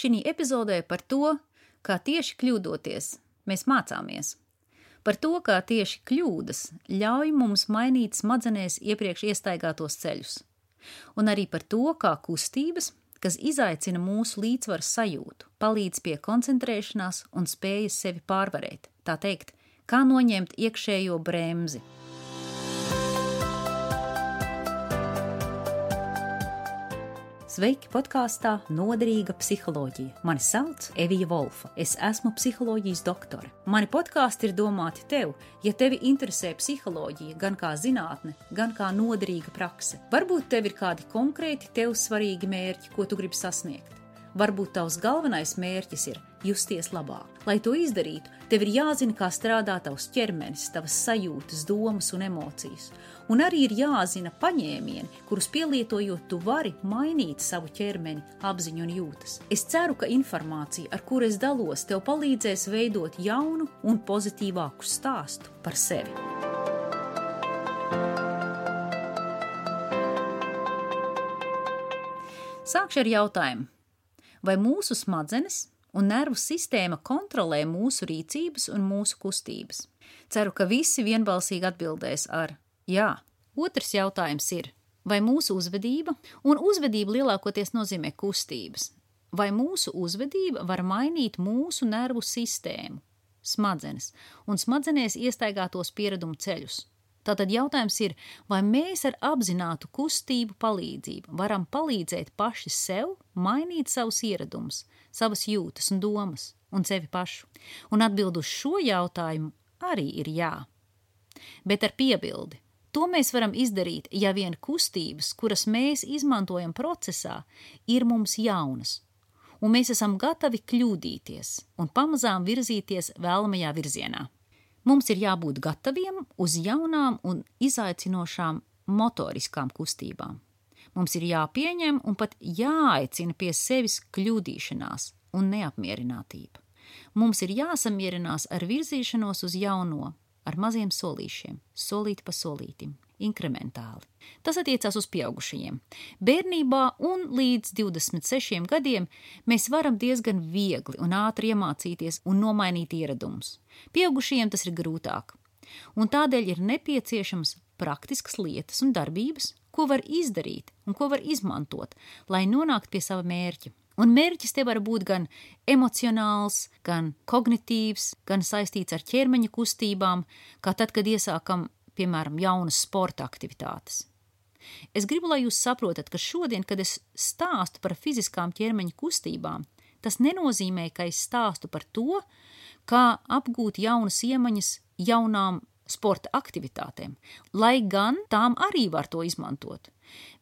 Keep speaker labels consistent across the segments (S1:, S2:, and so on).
S1: Šī epizodē par to, kā tieši kļūdoties, mēs mācāmies. Par to, kā tieši kļūdas ļauj mums mainīt smadzenēs iepriekš iestaigātos ceļus. Un arī par to, kā kustības, kas izaicina mūsu līdzsvaru sajūtu, palīdz pie koncentrēšanās un spējas sevi pārvarēt. Tā teikt, kā noņemt iekšējo bremzi. Sveiki podkāstā Noderīga psiholoģija. Mani sauc Evija Volfa. Es esmu psiholoģijas doktore. Mani podkāsti ir domāti tev, ja tevi interesē psiholoģija gan kā zinātne, gan kā noderīga prakse. Varbūt tev ir kādi konkrēti tev svarīgi mērķi, ko tu gribi sasniegt. Varbūt tavs galvenais mērķis ir justies labāk. Lai to izdarītu, tev ir jāzina, kā strādā tavs ķermenis, tavas sajūtas, domas un emocijas. Un arī ir jāzina paņēmieni, kurus pielietojot, tu vari mainīt savu ķermeni, apziņu un jūtas. Es ceru, ka informācija, ar kuru es dalos, tev palīdzēs veidot jaunu un pozitīvāku stāstu par sevi. Sākšu ar jautājumu, vai mūsu smadzenes un nervu sistēma kontrolē mūsu rīcības un mūsu kustības? Ceru, ka visi vienbalsīgi atbildēs ar jā. Otrs jautājums ir, vai mūsu uzvedība, un uzvedība lielākoties nozīmē kustības, vai mūsu uzvedība var mainīt mūsu nervu sistēmu, smadzenes un smadzenēs iestaigātos pieredumu ceļus? Tātad jautājums ir, vai mēs ar apzinātu kustību palīdzību varam palīdzēt paši sev mainīt savus ieradumus, savas jūtas un domas un sevi pašu? Un atbild uz šo jautājumu arī ir jā. Bet ar piebildi. To mēs varam izdarīt, ja vien kustības, kuras mēs izmantojam procesā, ir mums jaunas, un mēs esam gatavi kļūdīties un pamazām virzīties vēlamajā virzienā. Mums ir jābūt gataviem uz jaunām un izaicinošām motoriskām kustībām. Mums ir jāpieņem un pat jāaicina pie sevis kļūdīšanās un neapmierinātība. Mums ir jāsamierinās ar virzīšanos uz jauno, ar maziem solīšiem, solīti pa solītim, inkrementāli. Tas attiecās uz pieaugušajiem. Bērnībā un līdz 26 gadiem mēs varam diezgan viegli un ātri iemācīties un nomainīt ieradumus. Pieaugušajiem tas ir grūtāk, un tādēļ ir nepieciešams praktiskas lietas un darbības, ko var izdarīt un ko var izmantot, lai nonāktu pie sava mērķa. Un mērķis te var būt gan emocionāls, gan kognitīvs, gan saistīts ar ķermeņa kustībām, kā tad, kad iesākam, piemēram, jaunas sporta aktivitātes. Es gribu, lai jūs saprotat, ka šodien, kad es stāstu par fiziskām ķermeņa kustībām, tas nenozīmē, ka es stāstu par to, kā apgūt jaunas iemaņas jaunām sporta aktivitātēm, lai gan tām arī var to izmantot.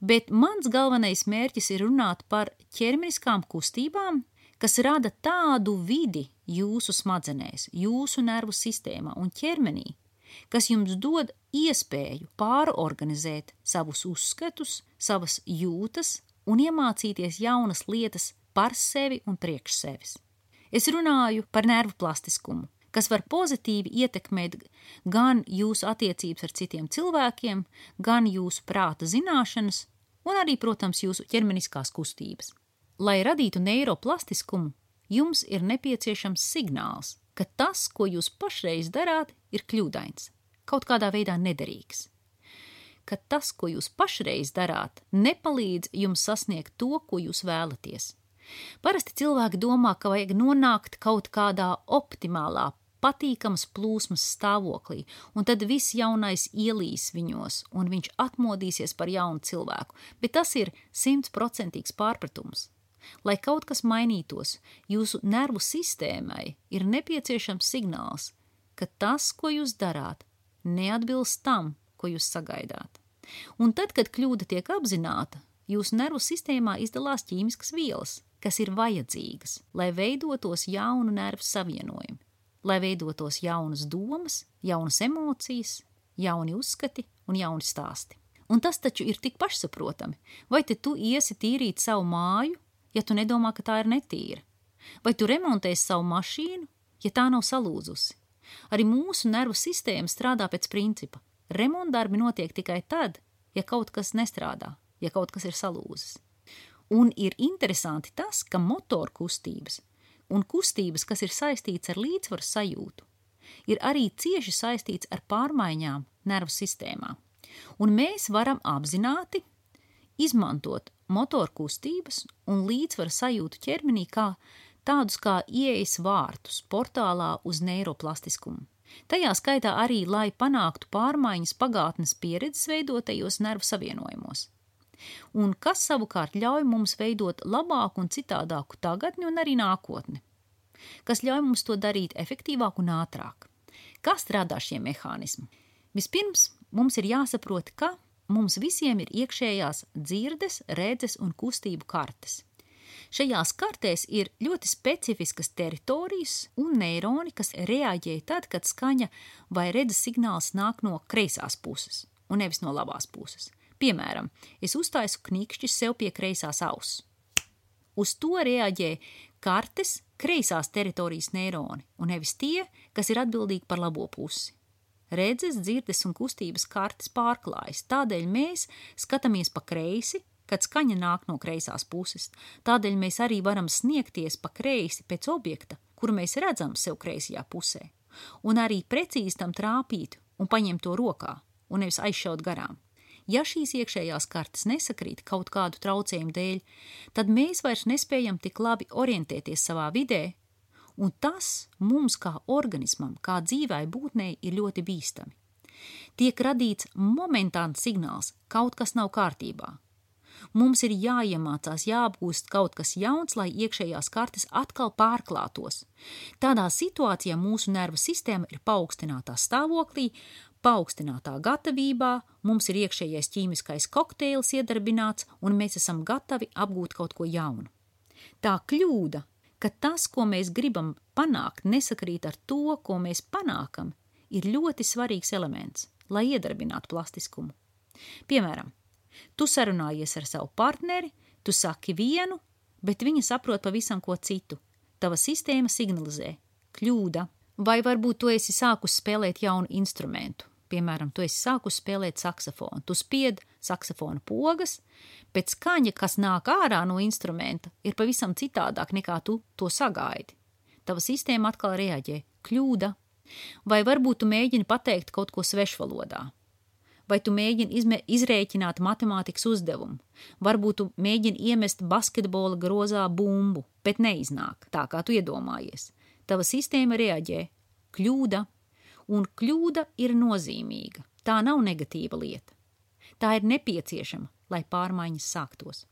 S1: Bet mans galvenais mērķis ir runāt par ķermeniskām kustībām, kas rada tādu vidi jūsu smadzenēs, jūsu nervu sistēmā un ķermenī, kas jums dod iespēju pārorganizēt savus uzskatus, savas jūtas un iemācīties jaunas lietas par sevi un priekš sevis. Es runāju par nervu plastiskumu, kas var pozitīvi ietekmēt gan jūsu attiecības ar citiem cilvēkiem, gan jūsu prāta zināšanas, un arī, protams, jūsu ķermeniskās kustības. Lai radītu neiroplastiskumu, jums ir nepieciešams signāls, ka tas, ko jūs pašreiz darāt, ir kļūdains, kaut kādā veidā nederīgs. Ka tas, ko jūs pašreiz darāt, nepalīdz jums sasniegt to, ko jūs vēlaties. Parasti cilvēki domā, ka vajag nonākt kaut kādā optimālā, patīkamas plūsmas stāvoklī, un tad viss jaunais ielīs viņos, un viņš atmodīsies par jaunu cilvēku, bet tas ir simtprocentīgs pārpratums. Lai kaut kas mainītos, jūsu nervu sistēmai ir nepieciešams signāls, ka tas, ko jūs darāt, neatbilst tam, ko jūs sagaidāt. Un tad, kad kļūda tiek apzināta, jūsu nervu sistēmā izdalās ķīmiskas vielas, kas ir vajadzīgas, lai veidotos jaunu nervu savienojumi, lai veidotos jaunas domas, jaunas emocijas, jauni uzskati un jauni stāsti. Un tas taču ir tik pašsaprotami. Vai te tu iesi tīrīt savu māju, ja tu nedomā, ka tā ir netīra? Vai tu remontēsi savu mašīnu, ja tā nav salūzusi? Arī mūsu nervu sistēma strādā pēc principa. Remontdarbi notiek tikai tad, ja kaut kas nestrādā, ja kaut kas ir salūzis. Un ir interesanti tas, ka motoru kustības un kustības, kas ir saistīts ar līdzsvaru sajūtu, ir arī cieši saistīts ar pārmaiņām nervu sistēmā. Un mēs varam apzināti izmantot motoru kustības un līdzsvaru sajūtu ķermenī kā tādus kā ieejas vārtus portālā uz neiroplastiskumu. Tajā skaitā arī, lai panāktu pārmaiņas pagātnes pieredzes veidotajos nervu savienojumos. Un kas savukārt ļauj mums veidot labāku un citādāku tagadni un arī nākotni. Kas ļauj mums to darīt efektīvāk un ātrāk. Kā strādā šie mehānismi? Vispirms mums ir jāsaprot, ka mums visiem ir iekšējās dzirdes, redzes un kustību kartes. Šajās kartēs ir ļoti specifiskas teritorijas un neironi, kas reaģē tad, kad skaņa vai redzes signāls nāk no kreisās puses un nevis no labās puses. Piemēram, es uztaisu knikšķis sev pie kreisās auss. Uz to reaģē kartes kreisās teritorijas neironi, un nevis tie, kas ir atbildīgi par labo pusi. Redzes, dzirdes un kustības kartes pārklājas, tādēļ mēs skatāmies pa kreisi, kad skaņa nāk no kreisās puses. Tādēļ mēs arī varam sniegties pa kreisi pēc objekta, kuru mēs redzam sev kreisajā pusē, un arī precīzi tam trāpīt un paņemt to rokā, un nevis aizšaut garām. Ja šīs iekšējās kartes nesakrīt kaut kādu traucējumu dēļ, tad mēs vairs nespējam tik labi orientēties savā vidē, un tas mums kā organismam, kā dzīvai būtnei ir ļoti bīstami. Tiek radīts momentāns signāls, kaut kas nav kārtībā, Mums ir jāiemācās, jāapgūst kaut kas jauns, lai iekšējās kartes atkal pārklātos. Tādā situācijā mūsu nervu sistēma ir paaugstinātā stāvoklī, paaugstinātā gatavībā, mums ir iekšējais ķīmiskais kokteils iedarbināts, un mēs esam gatavi apgūt kaut ko jaunu. Tā kļūda, ka tas, ko mēs gribam panākt, nesakrīt ar to, ko mēs panākam, ir ļoti svarīgs elements, lai iedarbinātu plastiskumu. Piemēram, Tu sarunājies ar savu partneri, tu saki vienu, bet viņa saprot pavisam ko citu. Tava sistēma signalizē - kļūda. Vai varbūt tu esi sākus spēlēt jaunu instrumentu. Piemēram, tu esi sākus spēlēt saksofonu, tu spied saksofona pogas, bet skaņa, kas nāk ārā no instrumenta, ir pavisam citādāk nekā tu to sagaidi. Tava sistēma atkal reaģē - kļūda. Vai varbūt tu mēģini pateikt kaut ko svešvalodā, vai tu mēģini izmē, izrēķināt matemātikas uzdevumu. Varbūt tu mēģini iemest basketbola grozā bumbu, bet neiznāk tā, kā tu iedomājies. Tava sistēma reaģē. Kļūda, un kļūda ir nozīmīga. Tā nav negatīva lieta. Tā ir nepieciešama, lai pārmaiņas sāktos.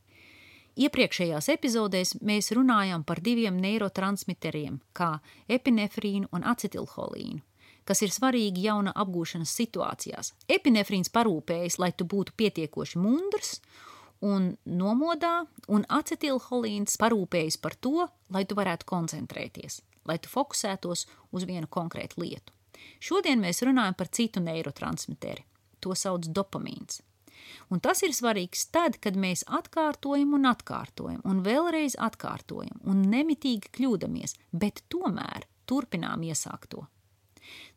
S1: Iepriekšējās epizodēs mēs runājām par diviem neirotransmiteriem, kā epinefrīnu un acetilholīnu kas ir svarīgi jauna apgūšanas situācijās. Epinefrīns parūpējas, lai tu būtu pietiekoši mundrs un nomodā, un acetilholīns parūpējas par to, lai tu varētu koncentrēties, lai tu fokusētos uz vienu konkrētu lietu. Šodien mēs runājam par citu neirotransmiteri. To sauc dopamīns. Un tas ir svarīgs tad, kad mēs atkārtojam un atkārtojam, un vēlreiz atkārtojam, un nemitīgi kļūdāmies, bet tomēr turpinām iesākto.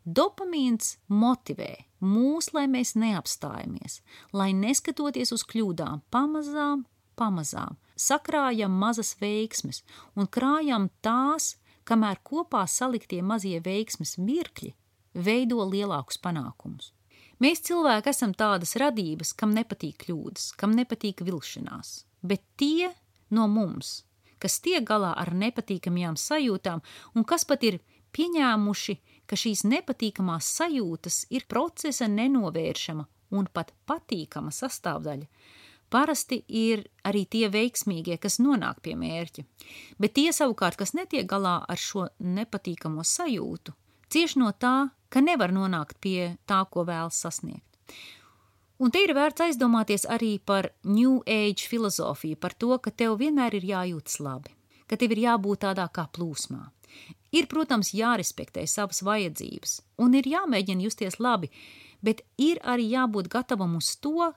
S1: Dopamīns motivē mūs, lai mēs neapstājamies, lai neskatoties uz kļūdām, pamazām, pamazām sakrājam mazas veiksmes un krājam tās, kamēr kopā saliktie mazie veiksmes mirkļi veido lielākus panākumus. Mēs cilvēki esam tādas radības, kam nepatīk kļūdas, kam nepatīk vilšanās, bet tie no mums, kas tiek galā ar nepatīkamajām sajūtām un kas pat ir pieņēmuši, ka šīs nepatīkamās sajūtas ir procesa nenovēršama un pat patīkama sastāvdaļa. Parasti ir arī tie veiksmīgie, kas nonāk pie mērķa, bet tie savukārt, kas netiek galā ar šo nepatīkamo sajūtu, cieši no tā, ka nevar nonākt pie tā, ko vēlas sasniegt. Un te ir vērts aizdomāties arī par New Age filozofiju, par to, ka tev vienmēr ir jājūtas labi, ka tev ir jābūt tādā kā plūsmā. Ir, protams, jārespektē savas vajadzības un ir jāmēģina justies labi, bet ir arī jābūt gatavam uz to,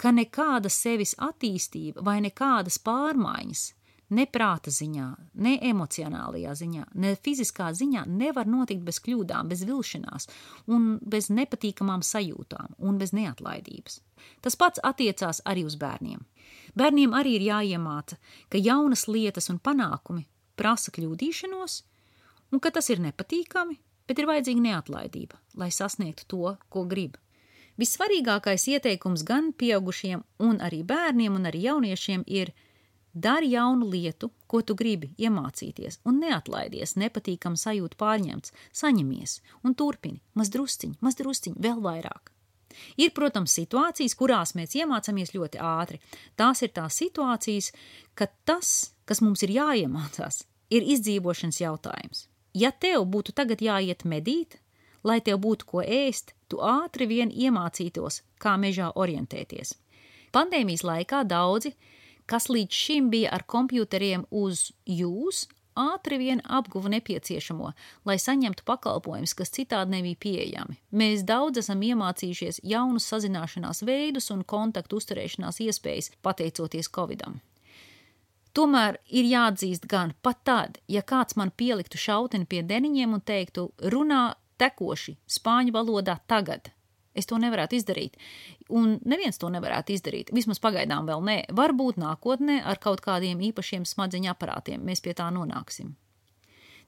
S1: ka nekāda sevis attīstība vai nekādas pārmaiņas ne prāta ziņā, ne emocionālajā ziņā, ne fiziskā ziņā nevar notikt bez kļūdām, bez vilšanās, un bez nepatīkamām sajūtām un bez neatlaidības. Tas pats attiecās arī uz bērniem. Bērniem arī ir jāiemāca, ka jaunas lietas un panākumi prasa kļūdīšanos, un ka tas ir nepatīkami, bet ir vajadzīga neatlaidība, lai sasniegtu to, ko grib. Vissvarīgākais ieteikums gan pieaugušiem, un arī bērniem, un arī jauniešiem ir – Dari jaunu lietu, ko tu gribi iemācīties, un neatlaidies, nepatīkam sajūta pārņemts, saņemies un turpini, maz drusciņ, maz drusciņ, vēl vairāk. Ir, protams, situācijas, kurās mēs iemācāmies ļoti ātri. Tās ir tās situācijas, kad tas, kas mums ir jāiemācās, ir izdzīvošanas jautājums. Ja tev būtu tagad jāiet medīt, lai tev būtu ko ēst, tu ātri vien iemācītos, kā mežā orientēties. Pandēmijas laikā daudzi kas līdz šim bija ar kompjuteriem uz jūs, ātri vien apguva nepieciešamo, lai saņemtu pakalpojumus, kas citādi nebija pieejami. Mēs daudz esam iemācījušies jaunus sazināšanās veidus un kontaktu uzturēšanās iespējas pateicoties Covidam. Tomēr ir jāatzīst gan pat tad, ja kāds man pieliktu šauteni pie deniņiem un teiktu, runā tekoši spāņu valodā tagad, Es to nevarētu izdarīt. Un neviens to nevarētu izdarīt. Vismaz pagaidām vēl nē. Varbūt nākotnē ar kaut kādiem īpašiem smadzeņu aparātiem mēs pie tā nonāksim.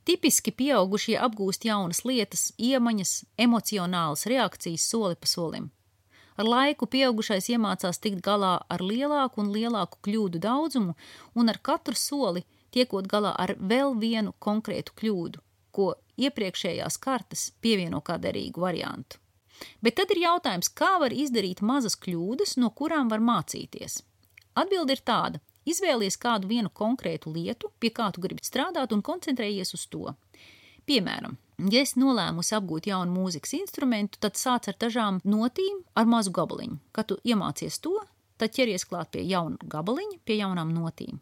S1: Tipiski pieaugušie apgūst jaunas lietas, iemaņas, emocionālas reakcijas soli pa solim. Ar laiku pieaugušais iemācās tikt galā ar lielāku un lielāku kļūdu daudzumu, un ar katru soli tiekot galā ar vēl vienu konkrētu kļūdu, ko iepriekšējās kartes pievieno kā derīgu variantu. Bet tad ir jautājums, kā var izdarīt mazas kļūdas, no kurām var mācīties? Atbilde ir tāda: izvēlies kādu vienu konkrētu lietu, pie kā tu gribi strādāt, un koncentrējies uz to. Piemēram, ja es nolēmusi apgūt jaunu mūzikas instrumentu, tad sāc ar dažām notīm ar mazu gabaliņu. Kad tu iemācies to, tad ķeries klāt pie jauna gabaliņa, pie jaunām notīm.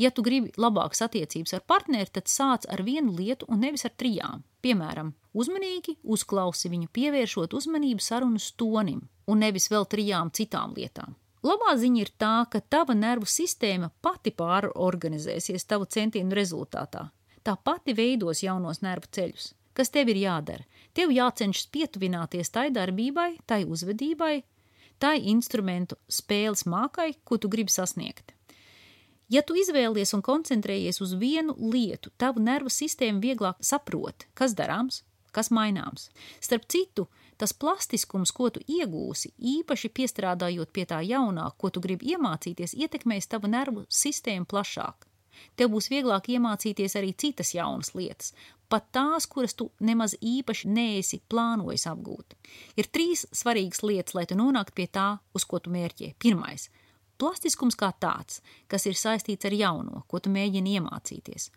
S1: Ja tu gribi labākas attiecības ar partneri, tad sāc ar vienu lietu un nevis ar trijām. Piemēram, uzmanīgi uzklausi viņu, pievēršot uzmanību sarunas tonim un nevis vēl trijām citām lietām. Labā ziņa ir tā, ka tava nervu sistēma pati pārorganizēsies tavu centienu rezultātā. Tā pati veidos jaunos nervu ceļus. Kas tev ir jādara? Tev jācenšas pietuvināties tai darbībai, tai uzvedībai, tai instrumentu spēles mākai, ko tu gribi sasniegt. Ja tu izvēlies un koncentrējies uz vienu lietu, tavu nervu sistēma vieglāk saprot, kas darāms, kas maināms. Starp citu, tas plastiskums, ko tu iegūsi, īpaši piestrādājot pie tā jaunā, ko tu gribi iemācīties, ietekmēs tavu nervu sistēmu plašāk. Tev būs vieglāk iemācīties arī citas jaunas lietas, pat tās, kuras tu nemaz īpaši neesi plānojis apgūt. Ir trīs svarīgas lietas, lai tu nonāktu pie tā, uz ko tu mērķē. Pirmais Plastiskums kā tāds, kas ir saistīts ar jauno, ko tu mēģini iemācīties.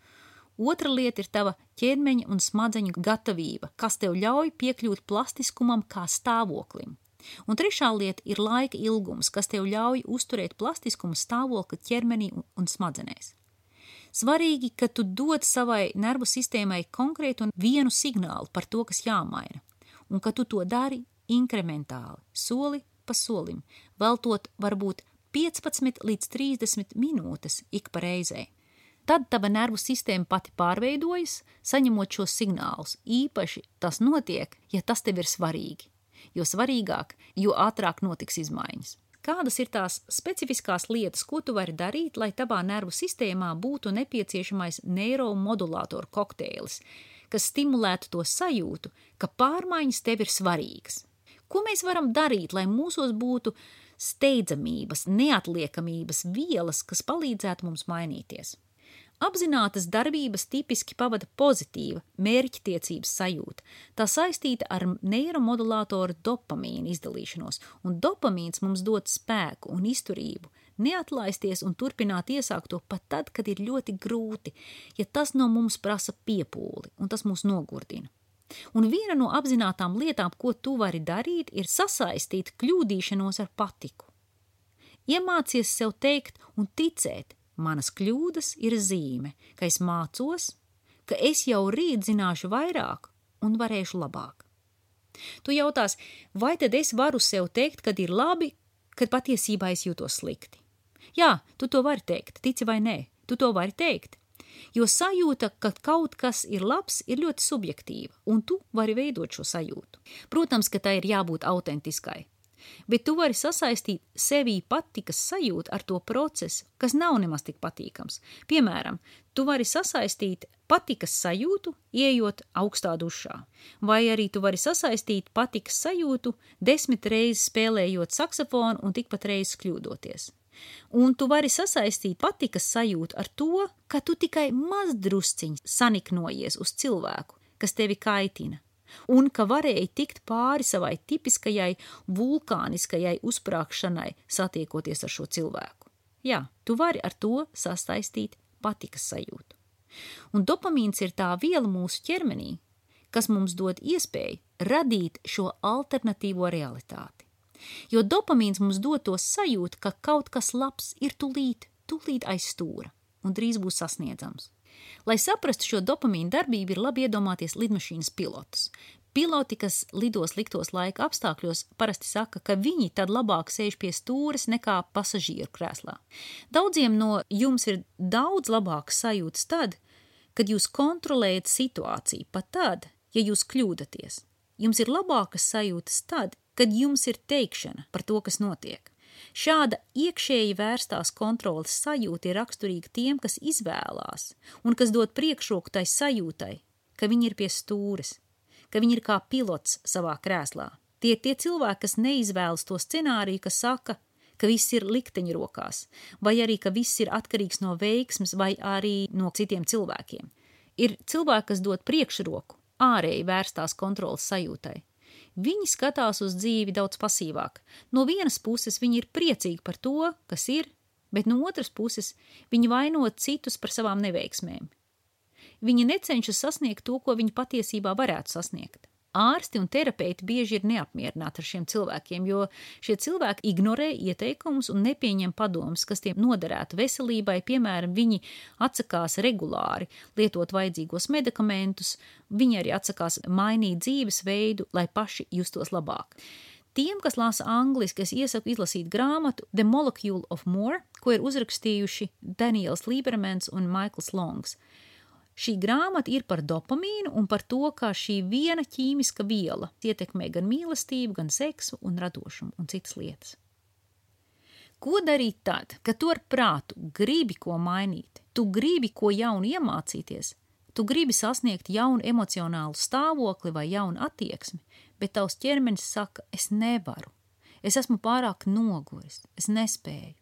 S1: Otra lieta ir tava ķermeņa un smadzeņu gatavība, kas tev ļauj piekļūt plastiskumam kā stāvoklim. Un trešā lieta ir laika ilgums, kas tev ļauj uzturēt plastiskumu stāvokli ķermenī un smadzenēs. Svarīgi, ka tu dod savai nervu sistēmai konkrētu un vienu signālu par to, kas jāmaina, un ka tu to dari inkrementāli, soli pa solim, veltot varbūt 15 līdz 30 minūtes ik pa reizei. Tad tava nervu sistēma pati pārveidojas, saņemot šos signālus. Īpaši tas notiek, ja tas tev ir svarīgi. Jo svarīgāk, jo ātrāk notiks izmaiņas. Kādas ir tās specifiskās lietas, ko tu vari darīt, lai tavā nervu sistēmā būtu nepieciešamais neiromodulātoru kokteilis, kas stimulētu to sajūtu, ka pārmaiņas tev ir svarīgas? Ko mēs varam darīt, lai mūsos būtu steidzamības, neatliekamības vielas, kas palīdzētu mums mainīties. Apzinātas darbības tipiski pavada pozitīva, mērķtiecības sajūta. Tā saistīta ar neiromodulātoru dopamīnu izdalīšanos, un dopamīns mums dod spēku un izturību, neatlaisties un turpināt iesākt to pat tad, kad ir ļoti grūti, ja tas no mums prasa piepūli un tas mūs nogurdina. Un viena no apzinātām lietām, ko tu vari darīt, ir sasaistīt kļūdīšanos ar patiku. Iemācies sev teikt un ticēt, manas kļūdas ir zīme, ka es mācos, ka es jau rīt zināšu vairāk un varēšu labāk. Tu jautās, vai tad es varu sev teikt, kad ir labi, kad patiesībā es jūtos slikti? Jā, tu to vari teikt, tici vai nē, tu to vari teikt. Jo sajūta, ka kaut kas ir labs, ir ļoti subjektīva, un tu vari veidot šo sajūtu. Protams, ka tai ir jābūt autentiskai, bet tu vari sasaistīt sevī patikas sajūtu ar to procesu, kas nav nemaz tik patīkams. Piemēram, tu vari sasaistīt patikas sajūtu, ieejot augstā dušā, vai arī tu vari sasaistīt patikas sajūtu desmit reizes spēlējot saksofonu un tikpat reizes kļūdoties. Un tu vari sasaistīt patikas sajūtu ar to, ka tu tikai mazdrusciņš saniknojies uz cilvēku, kas tevi kaitina un ka varēja tikt pāri savai tipiskajai vulkāniskajai uzsprāgšanai, satiekoties ar šo cilvēku. Jā, tu vari ar to sastaistīt patikas sajūtu. Un dopamīns ir tā viela mūsu ķermenī, kas mums dod iespēju radīt šo alternatīvo realitāti. Jo dopamīns mums dod to sajūtu, ka kaut kas labs ir tulīt, tulīt aiz stūra un drīz būs sasniedzams. Lai saprastu šo dopamīnu darbību, ir labi iedomāties lidmašīnas pilotus. Piloti, kas lidos liktos laika apstākļos, parasti saka, ka viņi tad labāk sēž pie stūres nekā pasažieru krēslā. Daudziem no jums ir daudz labāks sajūtas tad, kad jūs kontrolējat situāciju, pat tad, ja jūs kļūdaties. Jums ir labākas sajūtas tad, kad jums ir teikšana par to, kas notiek. Šāda iekšēji vērstās kontrolas sajūta ir raksturīga tiem, kas izvēlās un kas dod priekšroku tai sajūtai, ka viņi ir pie stūres, ka viņi ir kā pilots savā krēslā. Tie ir tie cilvēki, kas neizvēlas to scenāriju, kas saka, ka viss ir likteņrokās, vai arī ka viss ir atkarīgs no veiksmes vai arī no citiem cilvēkiem. Ir cilvēki, kas dod priekšroku ārēji vērstās kontrolas sajūtai, Viņi skatās uz dzīvi daudz pasīvāk. No vienas puses viņi ir priecīgi par to, kas ir, bet no otras puses viņi vaino citus par savām neveiksmēm. Viņi necenšas sasniegt to, ko viņi patiesībā varētu sasniegt ārsti un terapeiti bieži ir neapmierināti ar šiem cilvēkiem, jo šie cilvēki ignorē ieteikumus un nepieņem padomus, kas tiem noderētu veselībai. Piemēram, viņi atsakās regulāri lietot vajadzīgos medikamentus, viņi arī atsakās mainīt dzīvesveidu, lai paši justos labāk. Tiem, kas lasa angliski, es iesaku izlasīt grāmatu The Molecule of More, ko ir uzrakstījuši Daniels Liebermans un Maikls Longs. Šī grāmata ir par dopamīnu un par to, kā šī viena ķīmiska viela ietekmē gan mīlestību, gan seksu un radošumu un citas lietas. Ko darīt tad, kad tu ar prātu gribi ko mainīt, tu gribi ko jaunu iemācīties, tu gribi sasniegt jaunu emocionālu stāvokli vai jaunu attieksmi, bet tavs ķermenis saka, es nevaru, es esmu pārāk noguris, es nespēju.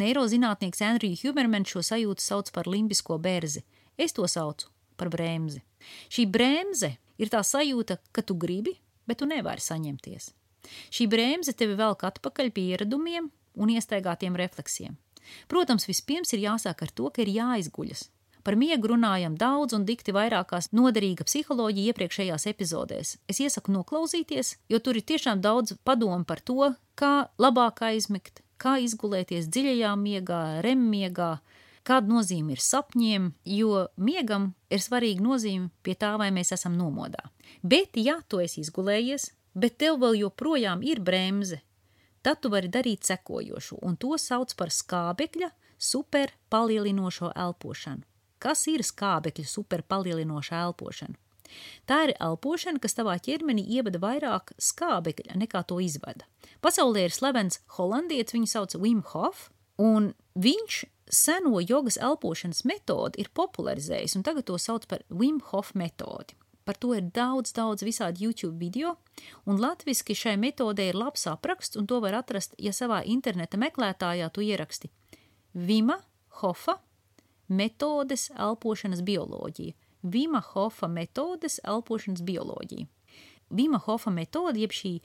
S1: Neirozinātnieks Andrija Hubermans šo sajūtu sauc par limbisko berzi – Es to saucu par bremzi. Šī bremze ir tā sajūta, ka tu gribi, bet tu nevari saņemties. Šī bremze tevi velk atpakaļ pie ieradumiem un iestaigātiem refleksiem. Protams, vispirms ir jāsāk ar to, ka ir jāizguļas. Par miegu runājam daudz un dikti vairākās noderīga psiholoģija iepriekšējās epizodēs. Es iesaku noklausīties, jo tur ir tiešām daudz padomu par to, kā labāk aizmigt, kā izgulēties dziļajā miegā, remmiegā, kāda nozīme ir sapņiem, jo miegam ir svarīga nozīme pie tā, vai mēs esam nomodā. Bet, ja tu esi izgulējies, bet tev vēl joprojām ir bremze, tad tu vari darīt sekojošo, un to sauc par skābekļa super palielinošo elpošanu. Kas ir skābekļa super palielinoša elpošana? Tā ir elpošana, kas tavā ķermenī ievada vairāk skābekļa nekā to izvada. Pasaulē ir slavens holandietis, viņu sauc Wim Hof, un viņš seno jogas elpošanas metodi ir popularizējis, un tagad to sauc par Wim Hof metodi. Par to ir daudz, daudz visādi YouTube video, un latviski šai metodē ir labs apraksts, un to var atrast, ja savā interneta meklētājā tu ieraksti Vima Hofa metodes elpošanas bioloģija. Vima Hofa metodes elpošanas bioloģija. Vima Hofa metode, jeb šī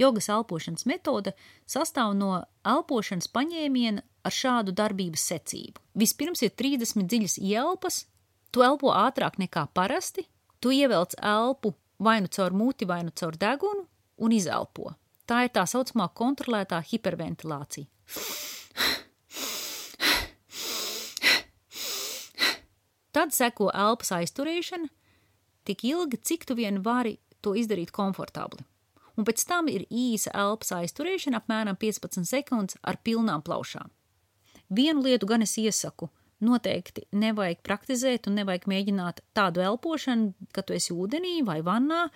S1: jogas elpošanas metode, sastāv no elpošanas paņēmiena ar šādu darbības secību. Vispirms ir 30 dziļas ielpas, tu elpo ātrāk nekā parasti, tu ievelc elpu vai nu caur muti, vai nu caur degunu un izelpo. Tā ir tā saucamā kontrolētā hiperventilācija. Tad seko elpas aizturēšana tik ilgi, cik tu vien vari to izdarīt komfortabli. Un pēc tam ir īsa elpas aizturēšana, apmēram 15 sekundes ar pilnām plaušām. Vienu lietu gan es iesaku noteikti nevajag praktizēt un nevajag mēģināt tādu elpošanu, ka tu esi ūdenī vai vannā,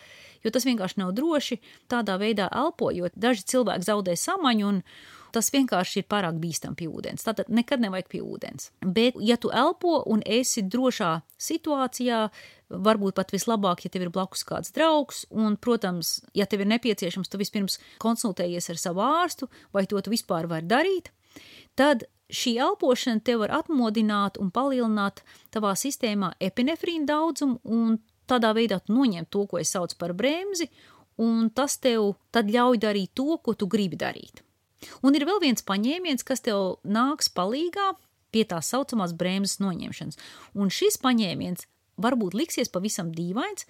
S1: jo tas vienkārši nav droši. Tādā veidā elpojot, daži cilvēki zaudē samaņu un tas vienkārši ir pārāk bīstami pie ūdens. Tātad nekad nevajag pie ūdens. Bet, ja tu elpo un esi drošā situācijā, varbūt pat vislabāk, ja tev ir blakus kāds draugs, un, protams, ja tev ir nepieciešams, tu vispirms konsultējies ar savu ārstu, vai to tu vispār vari darīt, tad šī elpošana tev var atmodināt un palielināt tavā sistēmā epinefrīna daudzumu, un tādā veidā tu noņem to, ko es saucu par bremzi, un tas tev tad ļauj darīt to, ko tu gribi darīt. Un ir vēl viens paņēmiens, kas tev nāks palīgā pie tā saucamās bremzes noņemšanas. Un šis paņēmiens varbūt liksies pavisam dīvains,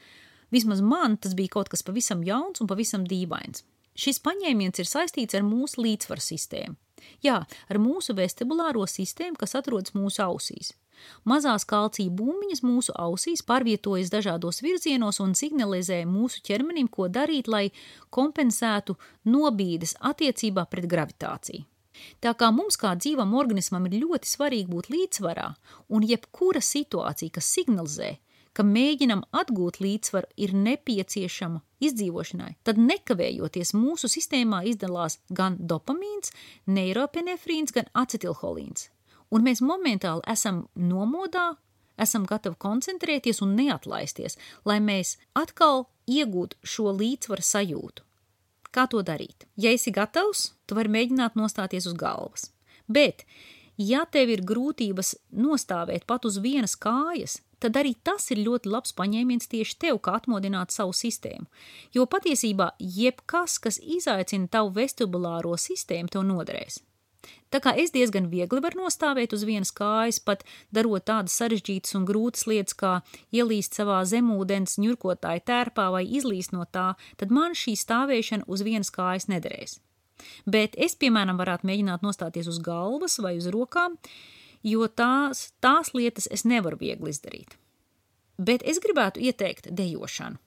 S1: vismaz man tas bija kaut kas pavisam jauns un pavisam dīvains. Šis paņēmiens ir saistīts ar mūsu līdzsvaru sistēmu. Jā, ar mūsu vestibulāro sistēmu, kas atrodas mūsu ausīs. Mazās kalcija bumbiņas mūsu ausīs pārvietojas dažādos virzienos un signalizē mūsu ķermenim, ko darīt, lai kompensētu nobīdes attiecībā pret gravitāciju. Tā kā mums kā dzīvam organismam ir ļoti svarīgi būt līdzsvarā, un jebkura situācija, kas signalizē, ka mēģinam atgūt līdzsvaru, ir nepieciešama izdzīvošanai, tad nekavējoties mūsu sistēmā izdalās gan dopamīns, neiropinefrīns, gan acetilholīns. Un mēs momentāli esam nomodā, esam gatavi koncentrēties un neatlaisties, lai mēs atkal iegūtu šo līdzsvaru sajūtu. Kā to darīt? Ja esi gatavs, tu vari mēģināt nostāties uz galvas. Bet, ja tev ir grūtības nostāvēt pat uz vienas kājas, tad arī tas ir ļoti labs paņēmiens tieši tev, kā atmodināt savu sistēmu. Jo patiesībā jebkas, kas izaicina tavu vestibulāro sistēmu, tev noderēs. Tā kā es diezgan viegli varu nostāvēt uz vienas kājas, pat darot tādas sarežģītas un grūtas lietas, kā ielīst savā zemūdens ņurkotāja tērpā vai izlīst no tā, tad man šī stāvēšana uz vienas kājas nederēs. Bet es, piemēram, varētu mēģināt nostāties uz galvas vai uz rokām, jo tās, tās lietas es nevaru viegli izdarīt. Bet es gribētu ieteikt dejošanu.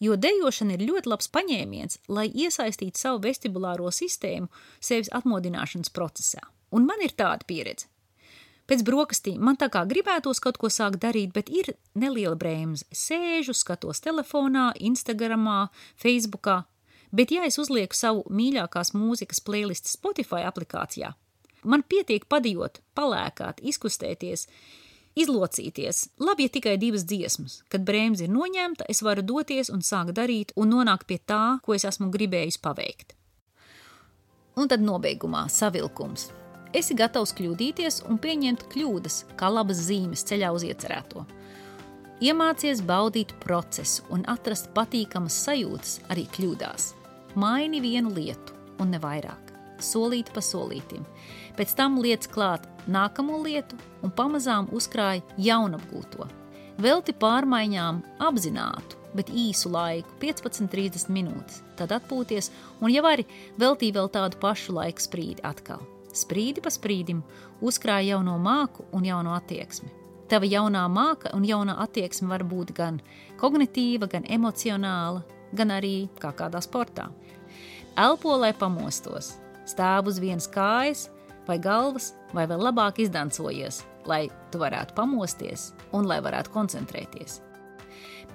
S1: Jo dejošana ir ļoti labs paņēmiens, lai iesaistītu savu vestibulāro sistēmu sevis atmodināšanas procesā. Un man ir tāda pieredze. Pēc brokastīm man tā kā gribētos kaut ko sākt darīt, bet ir neliela brēmze. Sēžu, skatos telefonā, Instagramā, Facebookā, bet ja es uzlieku savu mīļākās mūzikas playlistu Spotify aplikācijā, Man pietiek padijot, palēkāt, izkustēties, izlocīties. Labi, ja tikai divas dziesmas. Kad brēmze ir noņemta, es varu doties un sākt darīt un nonākt pie tā, ko es esmu gribējis paveikt. Un tad nobeigumā savilkums. Esi gatavs kļūdīties un pieņemt kļūdas kā labas zīmes ceļā uz iecerēto. Iemācies baudīt procesu un atrast patīkamas sajūtas arī kļūdās. Maini vienu lietu un ne vairāk, solīti pa solītim Pēc tam liec klāt nākamo lietu un pamazām uzkrāja jaunapgūto. Velti pārmaiņām apzinātu, bet īsu laiku, 15-30 minūtes, tad atpūties un jau arī veltīja vēl tādu pašu laiku sprīdi atkal. Sprīdi pa sprīdim uzkrāja jauno māku un jauno attieksmi. Tava jaunā māka un jaunā attieksme var būt gan kognitīva, gan emocionāla, gan arī kā kādā sportā. Elpo, lai pamostos, stāv uz vienas kājas, vai galvas, vai vēl labāk izdancojies, lai tu varētu pamosties un lai varētu koncentrēties.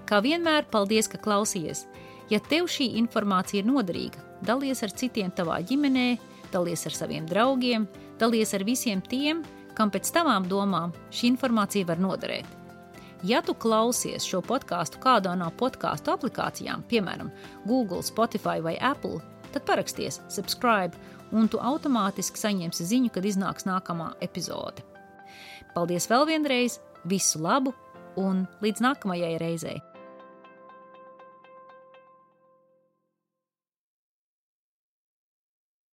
S1: Kā vienmēr, paldies, ka klausies! Ja tev šī informācija ir noderīga, dalies ar citiem tavā ģimenē, dalies ar saviem draugiem, dalies ar visiem tiem, kam pēc tavām domām šī informācija var noderēt. Ja tu klausies šo podkāstu kādā no podkāstu aplikācijām, piemēram, Google, Spotify vai Apple, tad paraksties, subscribe un tu automātiski saņemsi ziņu, kad iznāks nākamā epizode. Paldies vēl vienreiz, visu labu un līdz nākamajai reizei!